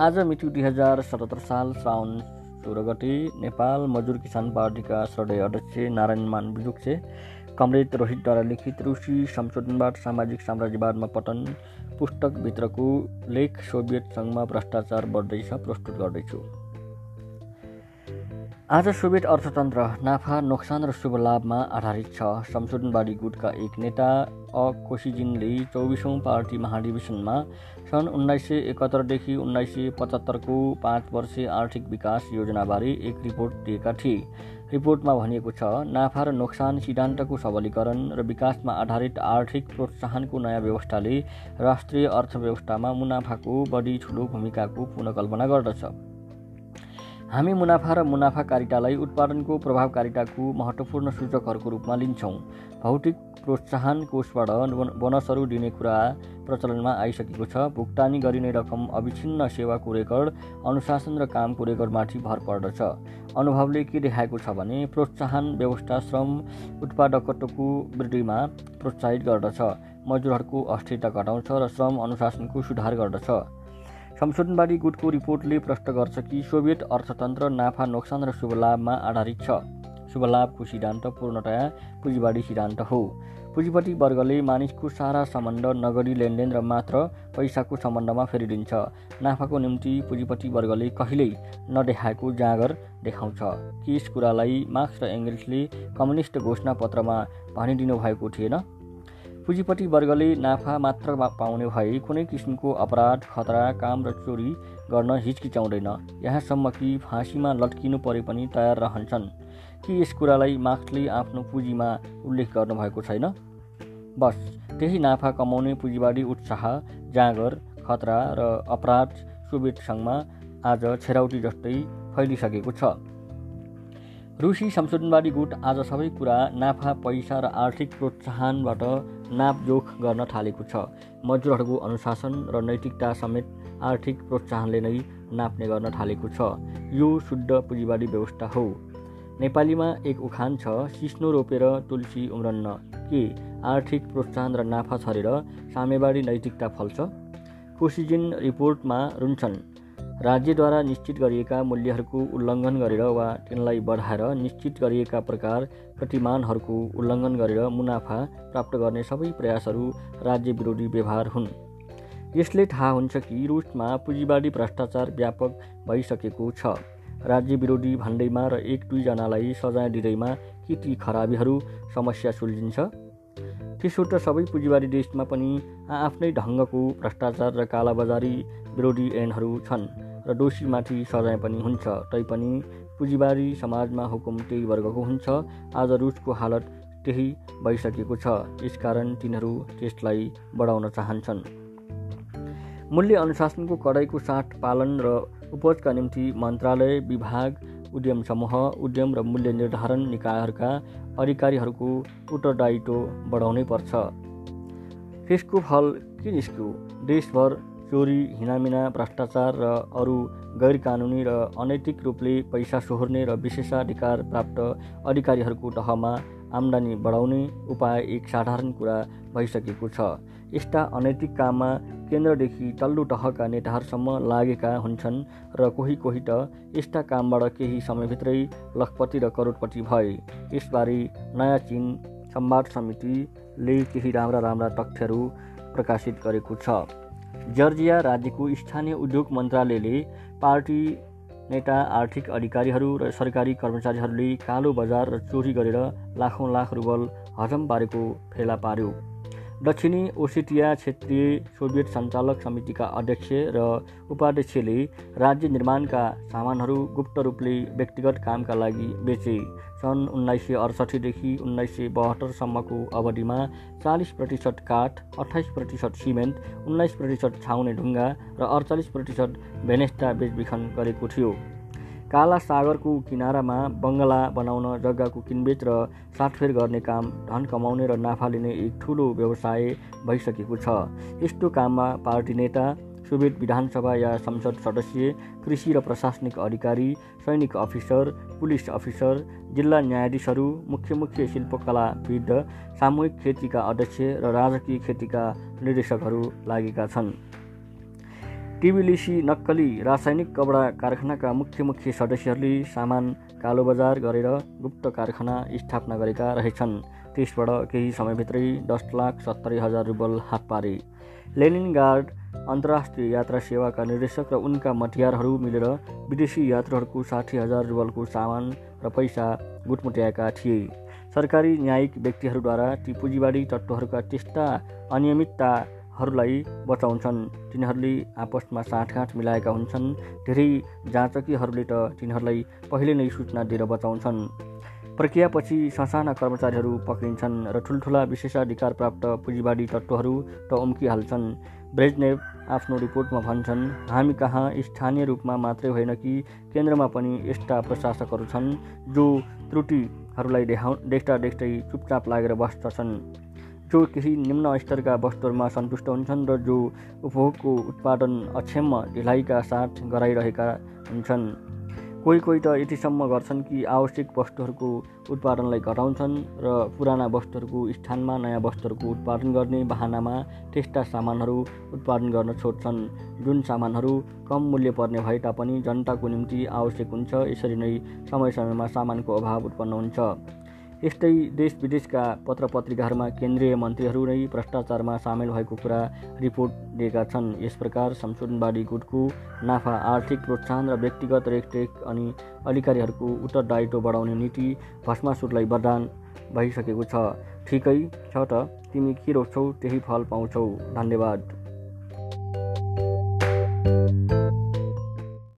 आज मिति दुई हजार सतहत्तर साल श्रावण सोह्र गते नेपाल मजदुर किसान पार्टीका श्रद्धेय अध्यक्ष नारायण मान बिजुक्से कमरेड रोहितद्वारा लिखित रुसी संशोधनबाट सामाजिक साम्राज्यवादमा पतन पुस्तकभित्रको लेख सोभियत सङ्घमा भ्रष्टाचार बढ्दैछ प्रस्तुत गर्दैछु। आज सोभियत अर्थतन्त्र नाफा नोक्सान र शुभ लाभमा आधारित छ। संशोधनवादी गुटका एक नेता अ. कोसिजिनले चौबिसौँ पार्टी महाधिवेशनमा सन् उन्नाइस सय एकहत्तरदेखि उन्नाइस सय पचहत्तरको पाँच वर्षे आर्थिक विकास योजनाबारे एक रिपोर्ट दिएका थिए। रिपोर्टमा भनिएको छ नाफा र नोक्सान सिद्धान्तको सबलीकरण र विकासमा आधारित आर्थिक प्रोत्साहनको नयाँ व्यवस्थाले राष्ट्रिय अर्थव्यवस्थामा मुनाफाको बढी ठुलो भूमिकाको पुनकल्पना गर्दछ। हामी मुनाफा र मुनाफाकारितालाई उत्पादनको प्रभावकारिताको महत्त्वपूर्ण सूचकहरूको रूपमा लिन्छौँ। भौतिक प्रोत्साहन कोषबाट बोनसहरू दिने कुरा प्रचलनमा आइसकेको छ। भुक्तानी गरिने रकम अविच्छिन्न सेवाको रेकर्ड अनुशासन र कामको रेकर्डमाथि भर पर्दछ। अनुभवले के देखाएको छ भने प्रोत्साहन व्यवस्था श्रम उत्पादकत्वको वृद्धिमा प्रोत्साहित गर्दछ। मजदुरहरूको अस्थिरता घटाउँछ र श्रम अनुशासनको सुधार गर्दछ। संशोधनवादी गुटको रिपोर्टले प्रश्न गर्छ कि सोभियत अर्थतन्त्र नाफा नोक्सान र शुभ लाभमा आधारित छ। शुभ लाभको सिद्धान्त पूर्णतया पुँजीवादी सिद्धान्त हो। पुँजीपति वर्गले मानिसको सारा सम्बन्ध नगदी लेनदेन र मात्र पैसाको सम्बन्धमा फेरिदिन्छ। नाफाको निम्ति पुँजीपति वर्गले कहिल्यै नदेखाएको जाँगर देखाउँछ। कि यस कुरालाई मार्क्स र एङ्गल्सले कम्युनिस्ट घोषणापत्रमा भनिदिनु भएको थिएन। पुँजीपट्टि वर्गले नाफा मात्र पाउने भए कुनै किसिमको अपराध खतरा काम र चोरी गर्न हिचकिचाउँदैन। यहाँसम्म कि फाँसीमा लट्किनु परे पनि तयार रहन्छन्। कि यस कुरालाई मार्क्सले आफ्नो पुँजीमा उल्लेख गर्नुभएको छैन? बस त्यही नाफा कमाउने पुँजीवादी उत्साह जाँगर खतरा र अपराध सङ्घमा आज छेराउटी जस्तै फैलिसकेको छ। रुसी संशोधनवादी गुट आज सबै कुरा नाफा पैसा र आर्थिक प्रोत्साहनबाट नापजोख गर्न थालेको छ। मजदुरहरूको अनुशासन र नैतिकता समेत आर्थिक प्रोत्साहनले नै नाप्ने गर्न थालेको छ। यो शुद्ध पुँजीवादी व्यवस्था हो। नेपालीमा एक उखान छ सिस्नो रोपेर तुलसी उम्रन्न। के आर्थिक प्रोत्साहन र नाफा छरेर सामेवादी नैतिकता फल्छ? कोसिजिन रिपोर्टमा रुन्छन्। राज्यद्वारा निश्चित गरिएका मूल्यहरूको उल्लङ्घन गरेर वा तिनलाई बढाएर निश्चित गरिएका प्रकार प्रतिमानहरूको उल्लङ्घन गरेर मुनाफा प्राप्त गर्ने सबै प्रयासहरू राज्य विरोधी व्यवहार हुन्। यसले थाहा हुन्छ कि रुसमा पुँजीवादी भ्रष्टाचार व्यापक भइसकेको छ। राज्य विरोधी भन्दैमा र एक दुईजनालाई सजाय दिँदैमा के ती खराबीहरू समस्या सुल्झिन्छ? त्यसो त सबै पुँजीवादी देशमा पनि आफ्नै ढङ्गको भ्रष्टाचार र कालाबजारी विरोधी ऐनहरू छन्। र दोषीमाथि सजाय पनि हुन्छ। तैपनि पुँजीबारी समाजमा हुकुम त्यही वर्गको हुन्छ। आज रुसको हालत त्यही भइसकेको छ। यसकारण तिनीहरू त्यसलाई बढाउन चाहन्छन्। मूल्य अनुशासनको कडाइको साथ पालन र उपजका निम्ति मन्त्रालय विभाग उद्यम समूह उद्यम र मूल्य निर्धारण निकायहरूका अधिकारीहरूको उत्तरदायित्व बढाउनै पर्छ। त्यसको फल के निस्क्यो? देशभर चोरी हिनामिना भ्रष्टाचार र अरू गैर कानुनी र अनैतिक रूपले पैसा सोहोर्ने र विशेषाधिकार प्राप्त अधिकारीहरूको तहमा आम्दानी बढाउने उपाय एक साधारण कुरा भइसकेको छ। यस्ता अनैतिक काममा केन्द्रदेखि तल्लो तहका नेताहरूसम्म लागेका हुन्छन् र कोही कोही त यस्ता कामबाट केही समयभित्रै लखपति र करोडपति भए। यसबारे नयाँ चिन संवाद समितिले केही राम्रा राम्रा तथ्यहरू प्रकाशित गरेको छ। जर्जिया राज्यको स्थानीय उद्योग मन्त्रालयले पार्टी नेता आर्थिक अधिकारीहरू र सरकारी कर्मचारीहरूले कालो बजार र चोरी गरेर लाखौँ लाख रुबल हजम पारेको फेला पार्यो। दक्षिणी ओसेटिया क्षेत्रीय सोभियत सञ्चालक समितिका अध्यक्ष र उपाध्यक्षले राज्य निर्माणका सामानहरू गुप्त रूपले व्यक्तिगत कामका लागि बेचे। सन् उन्नाइस सय अडसठीदेखि उन्नाइस सय बहत्तरसम्मको अवधिमा चालिस प्रतिशत काठ अठाइस प्रतिशत सिमेन्ट उन्नाइस प्रतिशत छाउने ढुङ्गा र अडचालिस प्रतिशत भेनेस्टा बेचबिखन गरेको थियो। काला सागरको किनारामा बङ्गला बनाउन जग्गाको किनबेच र साटफेर गर्ने काम धन कमाउने र नाफा लिने एक ठुलो व्यवसाय भइसकेको छ। यस्तो काममा पार्टी नेता सोभियत विधानसभा या संसद सदस्य कृषि र प्रशासनिक अधिकारी सैनिक अफिसर पुलिस अफिसर जिल्ला न्यायाधीशहरू मुख्य मुख्य शिल्पकलाविद सामूहिक खेतीका अध्यक्ष र राजकीय खेतीका निर्देशकहरू लागेका छन्। टिबिलिसी नक्कली रासायनिक कपडा कारखानाका मुख्य मुख्य सदस्यहरूले सामान कालोबजार गरेर गुप्त कारखाना स्थापना गरेका रहेछन्। त्यसबाट केही समयभित्रै दस लाख सत्तरी हजार रुबल हात पारे। लेनिन गार्ड अन्तर्राष्ट्रिय यात्रा सेवाका निर्देशक र उनका मटियारहरू मिलेर विदेशी यात्रुहरूको साठी हजार रुबलको सामान र पैसा गुटमुट्याएका थिए। सरकारी न्यायिक व्यक्तिहरूद्वारा ती पुँजीवाडी तत्त्वहरूका त्यस्ता अनियमितताहरूलाई बचाउँछन्। तिनीहरूले आपसमा साँठगाँठ मिलाएका हुन्छन्। धेरै जाँचकीहरूले त तिनीहरूलाई पहिले नै सूचना दिएर बचाउँछन्। प्रक्रियापछि ससाना कर्मचारीहरू पक्रिन्छन् र ठुल्ठुला विशेषाधिकार प्राप्त पुँजीवाडी तत्त्वहरू त उम्किहाल्छन्। ब्रेजनेव आफ्नो रिपोर्टमा भन्छन् हामी कहाँ स्थानीय रूपमा मात्रै होइन कि केन्द्रमा पनि यस्ता प्रशासकहरू छन् जो त्रुटिहरूलाई देखाउ देख्दा देख्दै चुपचाप लागेर बस्दछन्। जो केही निम्न स्तरका वस्तुहरूमा सन्तुष्ट हुन्छन् र जो उपभोगको उत्पादन अक्षम्य ढिलाइका साथ गराइरहेका हुन्छन्। कोही कोही त यतिसम्म गर्छन् कि आवश्यक वस्तुहरूको उत्पादनलाई घटाउँछन् र पुराना वस्तुहरूको स्थानमा नयाँ वस्तुहरूको उत्पादन गर्ने बहानामा त्यस्ता सामानहरू उत्पादन गर्न छोड्छन्। जुन सामानहरू कम मूल्य पर्ने भए तापनि जनताको निम्ति आवश्यक हुन्छ यसरी नै समय समयमा सामानको अभाव उत्पन्न हुन्छ। यस्तै देश विदेशका पत्र पत्रिकाहरूमा केन्द्रीय मन्त्रीहरू नै भ्रष्टाचारमा सामेल भएको कुरा रिपोर्ट दिएका छन्। यस प्रकार संशोधनवादी गुटको नाफा आर्थिक प्रोत्साहन र व्यक्तिगत रेखदेख अनि अधिकारीहरूको उत्तरदायित्व बढाउने नीति भस्मासुरलाई वरदान भइसकेको छ। ठिकै छ त? तिमी के रोप्छौ त्यही फल पाउँछौ। धन्यवाद।